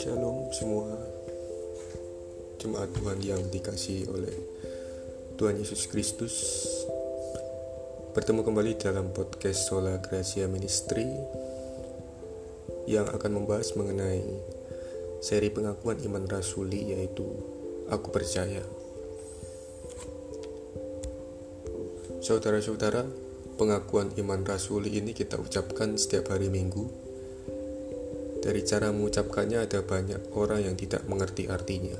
Shalom semua. Jemaat Tuhan yang dikasih oleh Tuhan Yesus Kristus. Bertemu kembali dalam podcast Sola Gracia Ministry Yang akan membahas mengenai seri pengakuan iman rasuli yaitu Aku Percaya. Saudara-saudara, pengakuan iman rasuli ini kita ucapkan setiap hari minggu dari cara mengucapkannya ada banyak orang yang tidak mengerti artinya.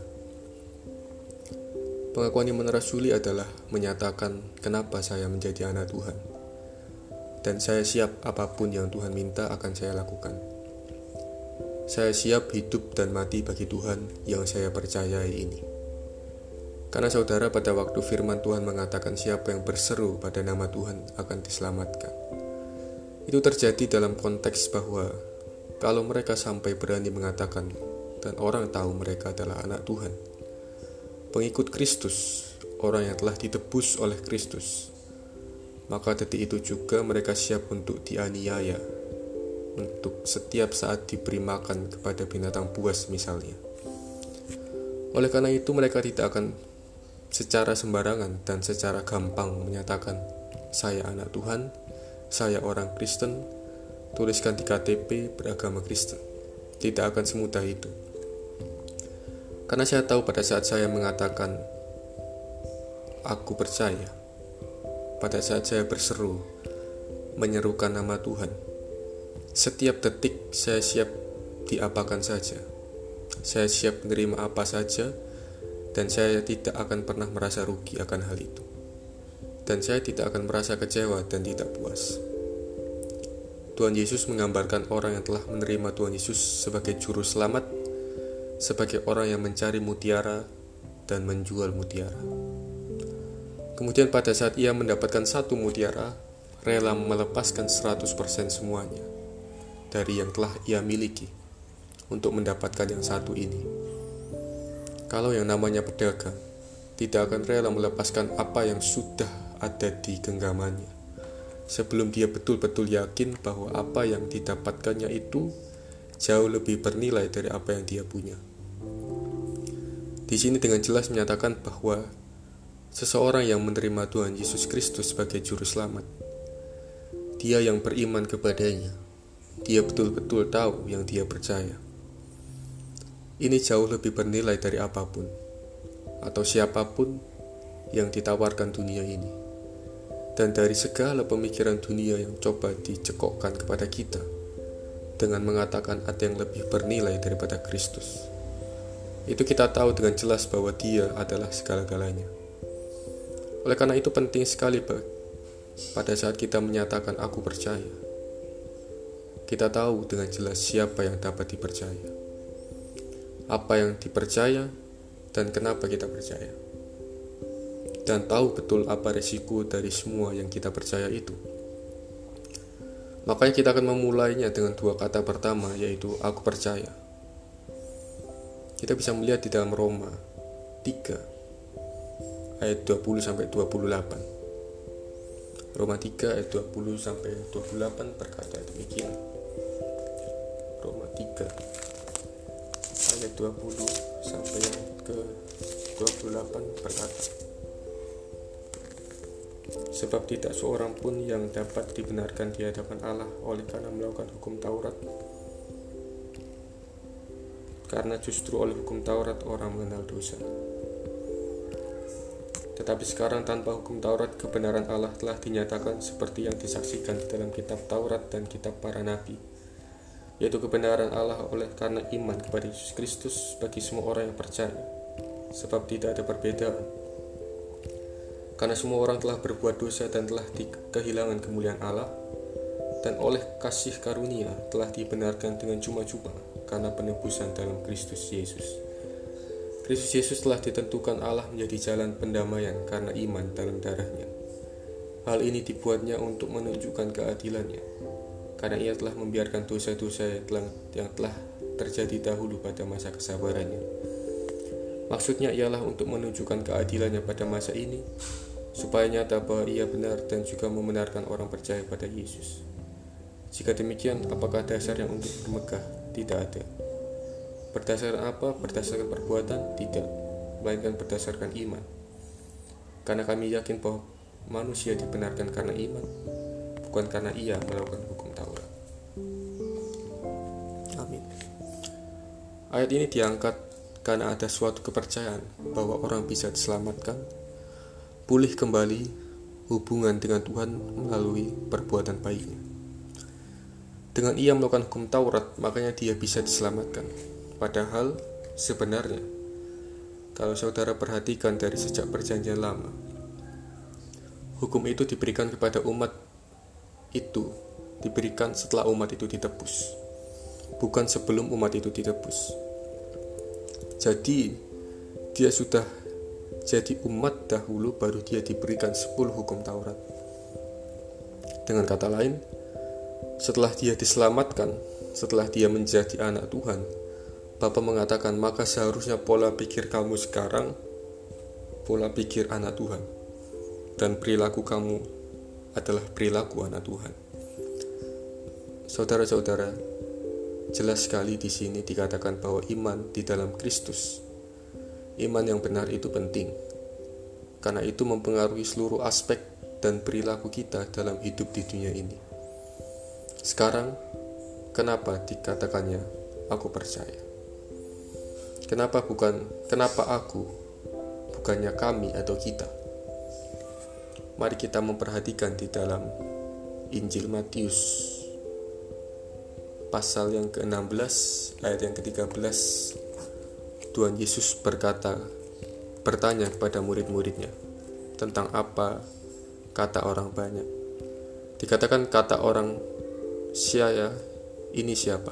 Pengakuan iman rasuli adalah menyatakan kenapa saya menjadi anak Tuhan. Dan saya siap apa pun yang Tuhan minta akan saya lakukan. Saya siap hidup dan mati bagi Tuhan yang saya percayai ini. Karena saudara pada waktu firman Tuhan mengatakan siapa yang berseru pada nama Tuhan akan diselamatkan. Itu terjadi dalam konteks bahwa kalau mereka sampai berani mengatakan dan orang tahu mereka adalah anak Tuhan. Pengikut Kristus, orang yang telah ditebus oleh Kristus. Maka detik itu juga mereka siap untuk dianiaya, untuk setiap saat diberi makan kepada binatang buas misalnya. Oleh karena itu mereka tidak akan secara sembarangan dan secara gampang menyatakan saya anak Tuhan, saya orang Kristen, tuliskan di KTP beragama Kristen. Tidak akan semudah itu. Karena saya tahu pada saat saya mengatakan aku percaya, pada saat saya berseru menyerukan nama Tuhan, setiap detik saya siap diapakan saja. Saya siap menerima apa saja dan saya tidak akan pernah merasa rugi akan hal itu. Dan saya tidak akan merasa kecewa dan tidak puas. Tuhan Yesus menggambarkan orang yang telah menerima Tuhan Yesus sebagai juru selamat, sebagai orang yang mencari mutiara dan menjual mutiara. Kemudian pada saat ia mendapatkan satu mutiara, rela melepaskan 100% semuanya dari yang telah ia miliki untuk mendapatkan yang satu ini. Kalau yang namanya pedagang tidak akan rela melepaskan apa yang sudah ada di genggamannya sebelum dia betul-betul yakin bahwa apa yang didapatkannya itu jauh lebih bernilai dari apa yang dia punya. Di sini dengan jelas menyatakan bahwa seseorang yang menerima Tuhan Yesus Kristus sebagai juru selamat, dia yang beriman kepadanya, dia betul-betul tahu yang dia percaya. Ini jauh lebih bernilai dari apa pun atau siapa pun yang ditawarkan dunia ini dan dari segala pemikiran dunia yang coba dicekokkan kepada kita dengan mengatakan ada yang lebih bernilai daripada Kristus. Itu kita tahu dengan jelas bahwa Dia adalah segala-galanya. Oleh karena itu penting sekali pada saat kita menyatakan aku percaya. Kita tahu dengan jelas siapa yang dapat dipercaya. Apa yang dipercaya dan kenapa kita percaya dan tahu betul apa resiko dari semua yang kita percaya itu. Makanya kita akan memulainya dengan dua kata pertama yaitu aku percaya. Kita bisa melihat di dalam Roma 3 ayat 20 sampai 28. Roma 3 ayat 20 sampai 28 berkata demikian. Roma 3 ayat 20 sampai yang ke 28 berkata Sebab tidak seorang pun yang dapat dibenarkan di hadapan Allah oleh karena melakukan hukum Taurat. Karena justru oleh hukum Taurat orang mengenal dosa. Tetapi sekarang tanpa hukum Taurat kebenaran Allah telah dinyatakan seperti yang disaksikan di dalam kitab Taurat dan kitab para nabi yaitu kebenaran Allah oleh karena iman kepada Yesus Kristus bagi semua orang yang percaya sebab tidak ada perbedaan karena semua orang telah berbuat dosa dan telah kehilangan kemuliaan Allah, dan oleh kasih karunia telah dibenarkan dengan cuma-cuma karena penebusan dalam Kristus Yesus. Kristus Yesus telah ditentukan Allah menjadi jalan pendamaian karena iman dalam darahnya. Hal ini dibuatnya untuk menunjukkan keadilannya, karena ia telah membiarkan dosa-dosa yang telah, terjadi dahulu pada masa kesabarannya. Maksudnya ialah untuk menunjukkan keadilannya pada masa ini supaya nyata bahwa ia benar dan juga membenarkan orang percaya pada Yesus. Jika demikian, apakah dasar yang untuk bermegah? Tidak ada. Berdasarkan apa? Berdasarkan perbuatan? Tidak, melainkan berdasarkan iman. Karena kami yakin bahwa manusia dibenarkan karena iman, bukan karena ia melakukan Ayat ini diangkat karena ada suatu kepercayaan bahwa orang bisa diselamatkan, pulih kembali hubungan dengan Tuhan melalui perbuatan baiknya. Dengan ia melakukan hukum Taurat, makanya dia bisa diselamatkan. Padahal sebenarnya, kalau saudara perhatikan dari sejak perjanjian lama, hukum itu diberikan kepada umat itu, diberikan setelah umat itu ditebus, bukan sebelum umat itu ditebus. Jadi, dia sudah jadi umat dahulu baru dia diberikan 10 hukum Taurat. Dengan kata lain, setelah dia diselamatkan, setelah dia menjadi anak Tuhan, Bapak mengatakan, maka seharusnya pola pikir kamu sekarang pola pikir anak Tuhan. Dan perilaku kamu adalah perilaku anak Tuhan. Saudara-saudara, jelas sekali di sini dikatakan bahwa iman di dalam Kristus, iman yang benar itu penting. Karena itu mempengaruhi seluruh aspek dan perilaku kita dalam hidup di dunia ini. Sekarang, kenapa dikatakannya aku percaya? Kenapa bukan kenapa aku, bukannya kami atau kita? Mari kita memperhatikan di dalam Injil Matius pasal yang ke-16 ayat yang ke-13 Tuhan Yesus berkata bertanya kepada murid-muridnya tentang apa kata orang banyak. Dikatakan kata orang Siaya ini siapa?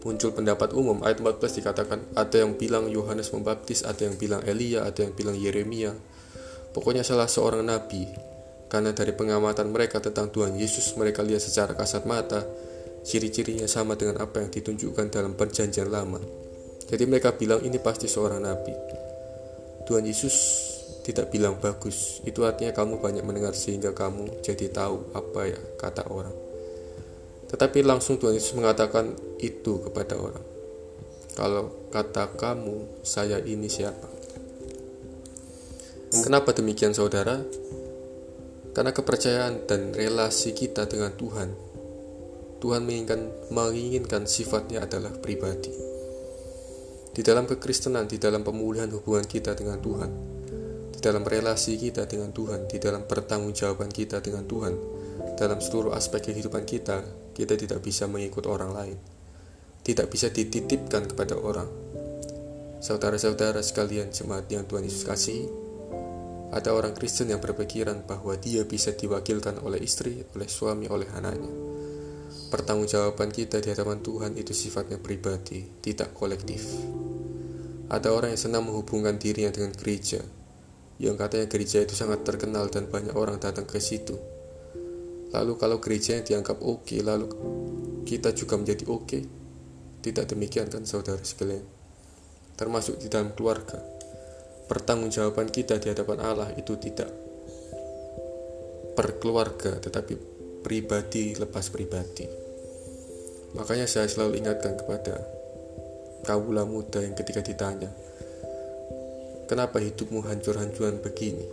Muncul pendapat umum ayat 14 dikatakan ada yang bilang Yohanes Membaptis, ada yang bilang Elia, ada yang bilang Yeremia. Pokoknya salah seorang nabi. Karena dari pengamatan mereka tentang Tuhan Yesus mereka lihat secara kasat mata ciri-cirinya sama dengan apa yang ditunjukkan dalam perjanjian lama. Jadi mereka bilang ini pasti seorang nabi. Tuhan Yesus tidak bilang bagus. Itu artinya kamu banyak mendengar sehingga kamu jadi tahu apa ya kata orang. Tetapi langsung Tuhan Yesus mengatakan itu kepada orang. Kalau kata kamu, saya ini siapa? Kenapa demikian saudara? Karena kepercayaan dan relasi kita dengan Tuhan, Tuhan menginginkan, menginginkan sifatnya adalah pribadi. Di dalam kekristenan, di dalam pemulihan hubungan kita dengan Tuhan, di dalam relasi kita dengan Tuhan, di dalam pertanggungjawaban kita dengan Tuhan, dalam seluruh aspek kehidupan kita, kita tidak bisa mengikut orang lain, tidak bisa dititipkan kepada orang. Saudara-saudara sekalian jemaat yang Tuhan Yesus kasih, ada orang Kristen yang berpikiran bahwa dia bisa diwakilkan oleh istri, oleh suami, oleh anaknya. Pertanggungjawaban kita di hadapan Tuhan itu sifatnya pribadi, tidak kolektif. Ada orang yang senang menghubungkan dirinya dengan gereja, yang katanya gereja itu sangat terkenal dan banyak orang datang ke situ. Lalu kalau gereja yang dianggap oke, okay, lalu kita juga menjadi oke. Okay. Tidak demikian kan saudara sekalian. Termasuk di dalam keluarga. Pertanggungjawaban kita di hadapan Allah itu tidak perkeluarga tetapi pribadi lepas pribadi. Makanya saya selalu ingatkan kepada kawula muda yang ketika ditanya, kenapa hidupmu hancur-hancuran begini?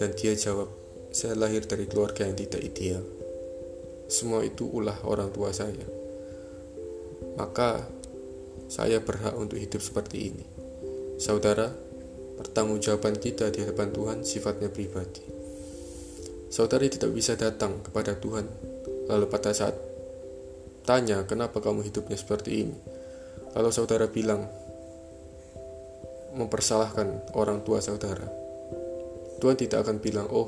Dan dia jawab, saya lahir dari keluarga yang tidak ideal. Semua itu ulah orang tua saya. Maka saya berhak untuk hidup seperti ini. Saudara, pertanggungjawaban kita di hadapan Tuhan sifatnya pribadi. Saudari tidak bisa datang kepada Tuhan lalu pada saat tanya kenapa kamu hidupnya seperti ini. Lalu saudara bilang mempersalahkan orang tua saudara. Tuhan tidak akan bilang, "Oh,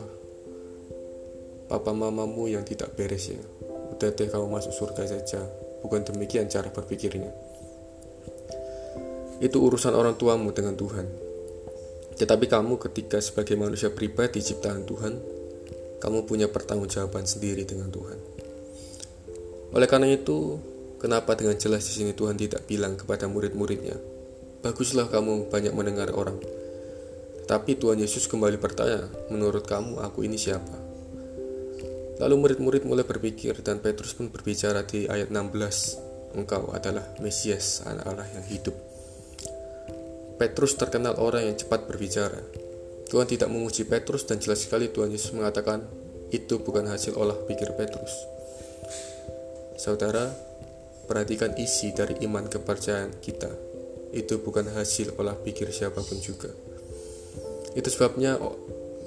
papa mamamu yang tidak beres ya. Udah deh kamu masuk surga saja. Bukan demikian cara berpikirnya. Itu urusan orang tuamu dengan Tuhan. Tetapi kamu ketika sebagai manusia pribadi ciptaan Tuhan, kamu punya pertanggungjawaban sendiri dengan Tuhan. Oleh karena itu, kenapa dengan jelas di sini Tuhan tidak bilang kepada murid-muridnya, "Baguslah kamu banyak mendengar orang." Tapi Tuhan Yesus kembali bertanya, "Menurut kamu aku ini siapa?" Lalu murid-murid mulai berpikir dan Petrus pun berbicara di ayat 16, Engkau adalah Mesias, anak Allah yang hidup. Petrus terkenal orang yang cepat berbicara. Tuhan tidak menguji Petrus dan jelas sekali Tuhan Yesus mengatakan itu bukan hasil olah pikir Petrus. Saudara, perhatikan isi dari iman kepercayaan kita. Itu bukan hasil olah pikir siapa pun juga. Itu sebabnya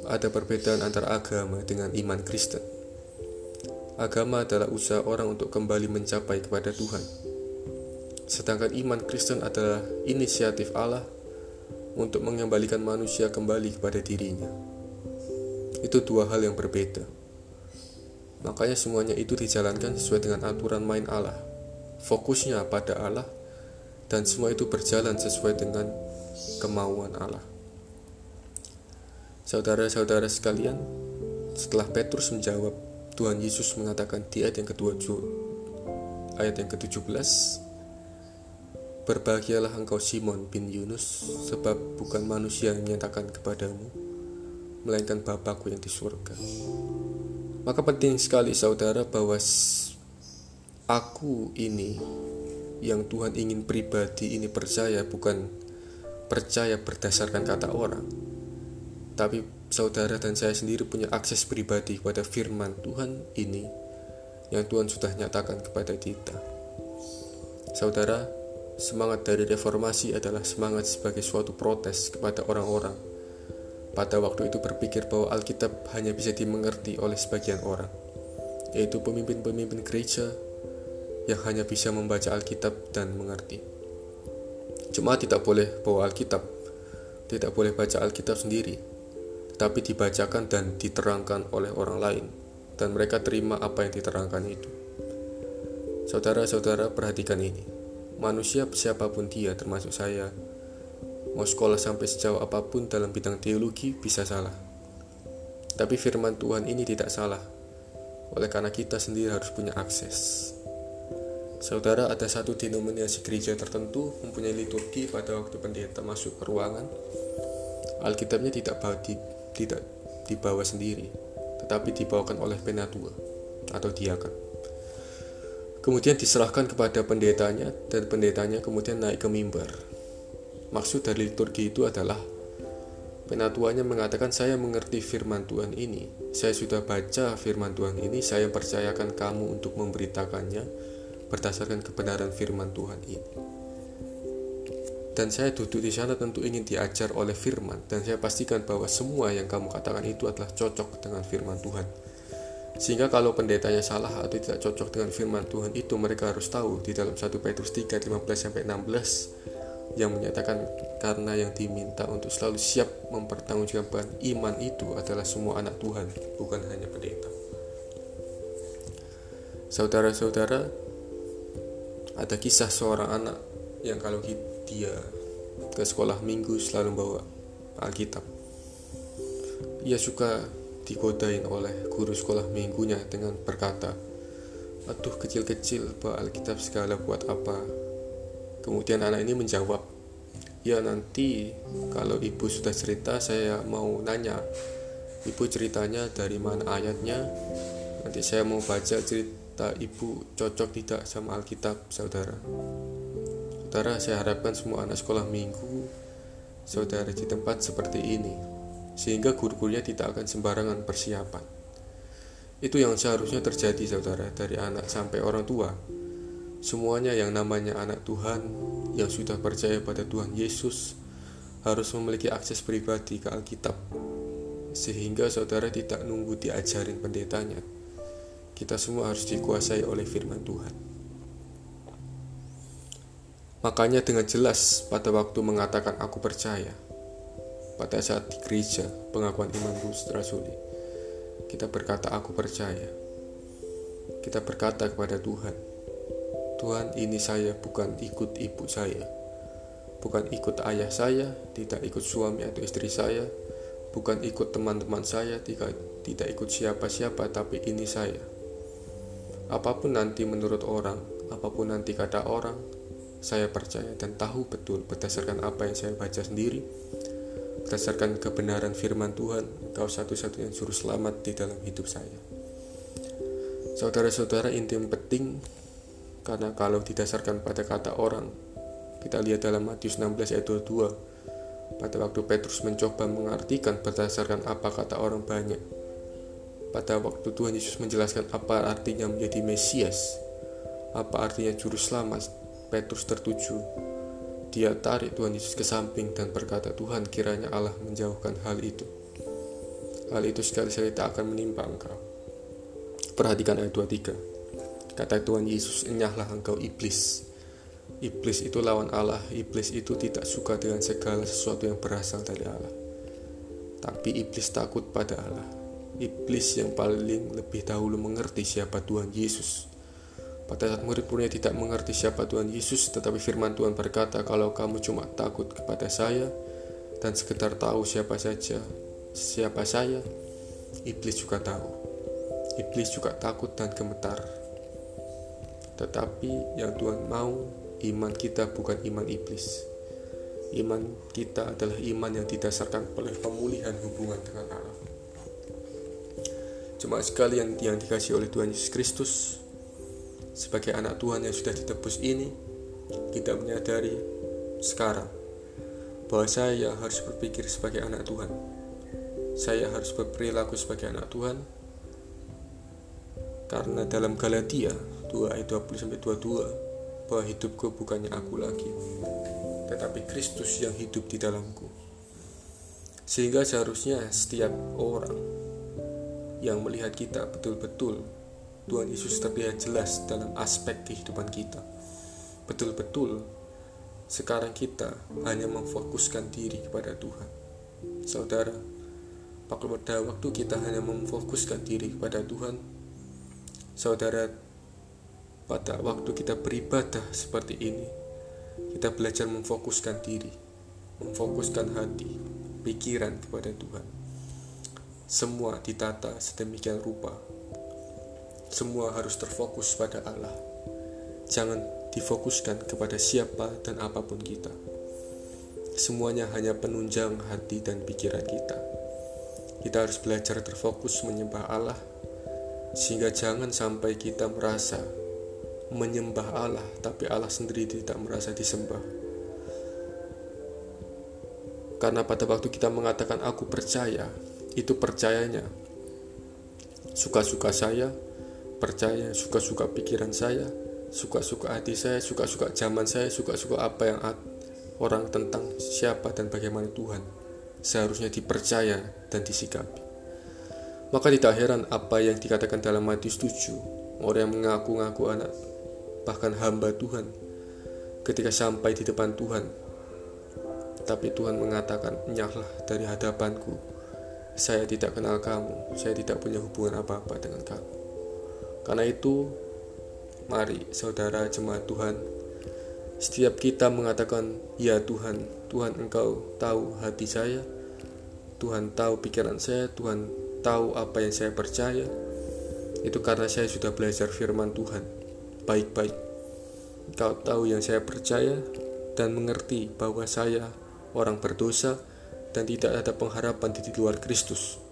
ada perbedaan antara agama dengan iman Kristen. Agama adalah usaha orang untuk kembali mencapai kepada Tuhan. Sedangkan iman Kristen adalah inisiatif Allah untuk mengembalikan manusia kembali kepada dirinya. Itu dua hal yang berbeda. Makanya semuanya itu dijalankan sesuai dengan aturan main Allah. Fokusnya pada Allah dan semua itu berjalan sesuai dengan kemauan Allah. Saudara-saudara sekalian, setelah Petrus menjawab, Tuhan Yesus mengatakan di ayat yang kedua ayat yang ke-17 Berbahagialah engkau Simon bin Yunus, sebab bukan manusia yang menyatakan kepadamu, melainkan Bapakku yang di surga. Maka penting sekali saudara bahwa aku ini yang Tuhan ingin pribadi ini percaya bukan percaya berdasarkan kata orang, tapi saudara dan saya sendiri punya akses pribadi kepada firman Tuhan ini yang Tuhan sudah nyatakan kepada kita. Saudara, Semangat dari reformasi adalah semangat sebagai suatu protes kepada orang-orang. Pada waktu itu berpikir bahwa Alkitab hanya bisa dimengerti oleh sebagian orang, yaitu pemimpin-pemimpin gereja yang hanya bisa membaca Alkitab dan mengerti. Cuma tidak boleh bawa Alkitab, tidak boleh baca Alkitab sendiri, tetapi dibacakan dan diterangkan oleh orang lain, dan mereka terima apa yang diterangkan itu. Saudara-saudara, perhatikan ini manusia siapa pun dia termasuk saya. Mau sekolah sampai sejauh apa pun dalam bidang teologi bisa salah. Tapi firman Tuhan ini tidak salah. Oleh karena kita sendiri harus punya akses. Saudara, ada satu denominasi gereja tertentu mempunyai liturgi pada waktu pendeta masuk ke ruangan. Alkitabnya tidak bawa, di, tidak dibawa sendiri, tetapi dibawakan oleh penatua atau diakan kemudian diserahkan kepada pendetanya dan pendetanya kemudian naik ke mimbar. Maksud dari liturgi itu adalah penatuannya mengatakan saya mengerti firman Tuhan ini. Saya sudah baca firman Tuhan ini, saya percayakan kamu untuk memberitakannya berdasarkan kebenaran firman Tuhan ini. Dan saya duduk di sana tentu ingin diajar oleh firman dan saya pastikan bahwa semua yang kamu katakan itu adalah cocok dengan firman Tuhan sehingga kalau pendetanya salah atau tidak cocok dengan firman Tuhan itu mereka harus tahu di dalam 1 Petrus 3 15 sampai 16 yang menyatakan karena yang diminta untuk selalu siap mempertanggungjawabkan iman itu adalah semua anak Tuhan, bukan hanya pendeta. Saudara-saudara, ada kisah seorang anak yang kalau dia ke sekolah minggu selalu bawa Alkitab. Ia suka digodain oleh guru sekolah minggunya dengan berkata, Aduh kecil-kecil bawa Alkitab segala buat apa? Kemudian anak ini menjawab, Ya nanti kalau ibu sudah cerita saya mau nanya Ibu ceritanya dari mana ayatnya? Nanti saya mau baca cerita ibu cocok tidak sama Alkitab saudara? Saudara saya harapkan semua anak sekolah minggu Saudara di tempat seperti ini sehingga guru-gurunya tidak akan sembarangan persiapan. Itu yang seharusnya terjadi saudara dari anak sampai orang tua. Semuanya yang namanya anak Tuhan yang sudah percaya pada Tuhan Yesus harus memiliki akses pribadi ke Alkitab sehingga saudara tidak nunggu diajarin pendetanya. Kita semua harus dikuasai oleh firman Tuhan. Makanya dengan jelas pada waktu mengatakan aku percaya, pada saat di gereja pengakuan iman Gus Rasuli kita berkata aku percaya. Kita berkata kepada Tuhan Tuhan ini saya bukan ikut ibu saya bukan ikut ayah saya tidak ikut suami atau istri saya bukan ikut teman-teman saya tidak tidak ikut siapa-siapa tapi ini saya. Apa pun nanti menurut orang apa pun nanti kata orang saya percaya dan tahu betul berdasarkan apa yang saya baca sendiri Berdasarkan kebenaran firman Tuhan, Engkau satu-satunya juru selamat di dalam hidup saya. Saudara-saudara inti yang penting karena kalau didasarkan pada kata orang kita lihat dalam Matius 16 ayat 22 pada waktu Petrus mencoba mengartikan berdasarkan apa kata orang banyak pada waktu Tuhan Yesus menjelaskan apa artinya menjadi Mesias apa artinya juru selamat Petrus tertuju dia tarik Tuhan Yesus ke samping dan berkata Tuhan kiranya Allah menjauhkan hal itu hal itu sekali-sekali tak akan menimpa engkau Perhatikan ayat 23. Kata Tuhan Yesus, enyahlah engkau iblis. Iblis itu lawan Allah. Iblis itu tidak suka dengan segala sesuatu yang berasal dari Allah. Tapi iblis takut pada Allah. Iblis yang paling lebih dahulu mengerti siapa Tuhan Yesus. Pada saat murid-muridnya tidak mengerti siapa Tuhan Yesus, tetapi firman Tuhan berkata, kalau kamu cuma takut kepada saya dan sekedar tahu siapa saja, siapa saya, iblis juga tahu. Iblis juga takut dan gemetar. Tetapi yang Tuhan mau, iman kita bukan iman iblis. Iman kita adalah iman yang didasarkan oleh pemulihan hubungan dengan Allah. Cuma sekalian yang dikasih oleh Tuhan Yesus Kristus, sebagai anak Tuhan yang sudah ditebus ini, kita menyadari sekarang bahwa saya harus berpikir sebagai anak Tuhan. Saya harus berperilaku sebagai anak Tuhan karena dalam Galatia 2 ayat 20 22 bahwa hidupku bukannya aku lagi, tetapi Kristus yang hidup di dalamku. Sehingga seharusnya setiap orang yang melihat kita betul-betul Tuhan Yesus terlihat jelas dalam aspek kehidupan kita. Betul-betul sekarang kita hanya memfokuskan diri kepada Tuhan. Saudara, pada waktu kita hanya memfokuskan diri kepada Tuhan, Saudara, pada waktu kita beribadah seperti ini, kita belajar memfokuskan diri, memfokuskan hati, pikiran kepada Tuhan. Semua ditata sedemikian rupa. Semua harus terfokus pada Allah. Jangan difokuskan kepada siapa dan apa pun kita. Semuanya hanya penunjang hati dan pikiran kita. Kita harus belajar terfokus menyembah Allah sehingga jangan sampai kita merasa menyembah Allah, tapi Allah sendiri tidak merasa disembah. Karena pada waktu kita mengatakan aku percaya, itu percayanya suka-suka saya, percaya suka-suka pikiran saya, suka-suka hati saya, suka-suka zaman saya, suka-suka apa yang orang tentang siapa dan bagaimana Tuhan seharusnya dipercaya dan disikapi. Maka tidak heran apa yang dikatakan dalam Matius 7, orang yang mengaku-ngaku anak, bahkan hamba Tuhan, ketika sampai di depan Tuhan. Tapi Tuhan mengatakan, nyahlah dari hadapanku, saya tidak kenal kamu, saya tidak punya hubungan apa-apa dengan kamu. Karena itu, mari saudara jemaat Tuhan, setiap kita mengatakan, ya Tuhan, Tuhan engkau tahu hati saya, Tuhan tahu pikiran saya, Tuhan tahu apa yang saya percaya, itu karena saya sudah belajar firman Tuhan baik-baik. Kau tahu yang saya percaya dan mengerti bahwa saya orang berdosa dan tidak ada pengharapan di luar Kristus.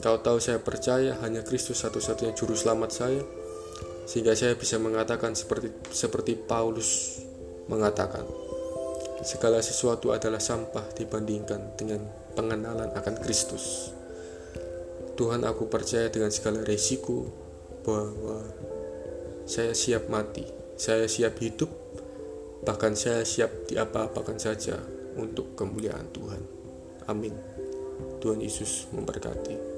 Kau tahu saya percaya hanya Kristus satu-satunya juru selamat saya, sehingga saya bisa mengatakan seperti seperti Paulus mengatakan, segala sesuatu adalah sampah dibandingkan dengan pengenalan akan Kristus. Tuhan aku percaya dengan segala resiko bahwa saya siap mati, saya siap hidup, bahkan saya siap diapa-apakan saja untuk kemuliaan Tuhan. Amin. Tuhan Yesus memberkati.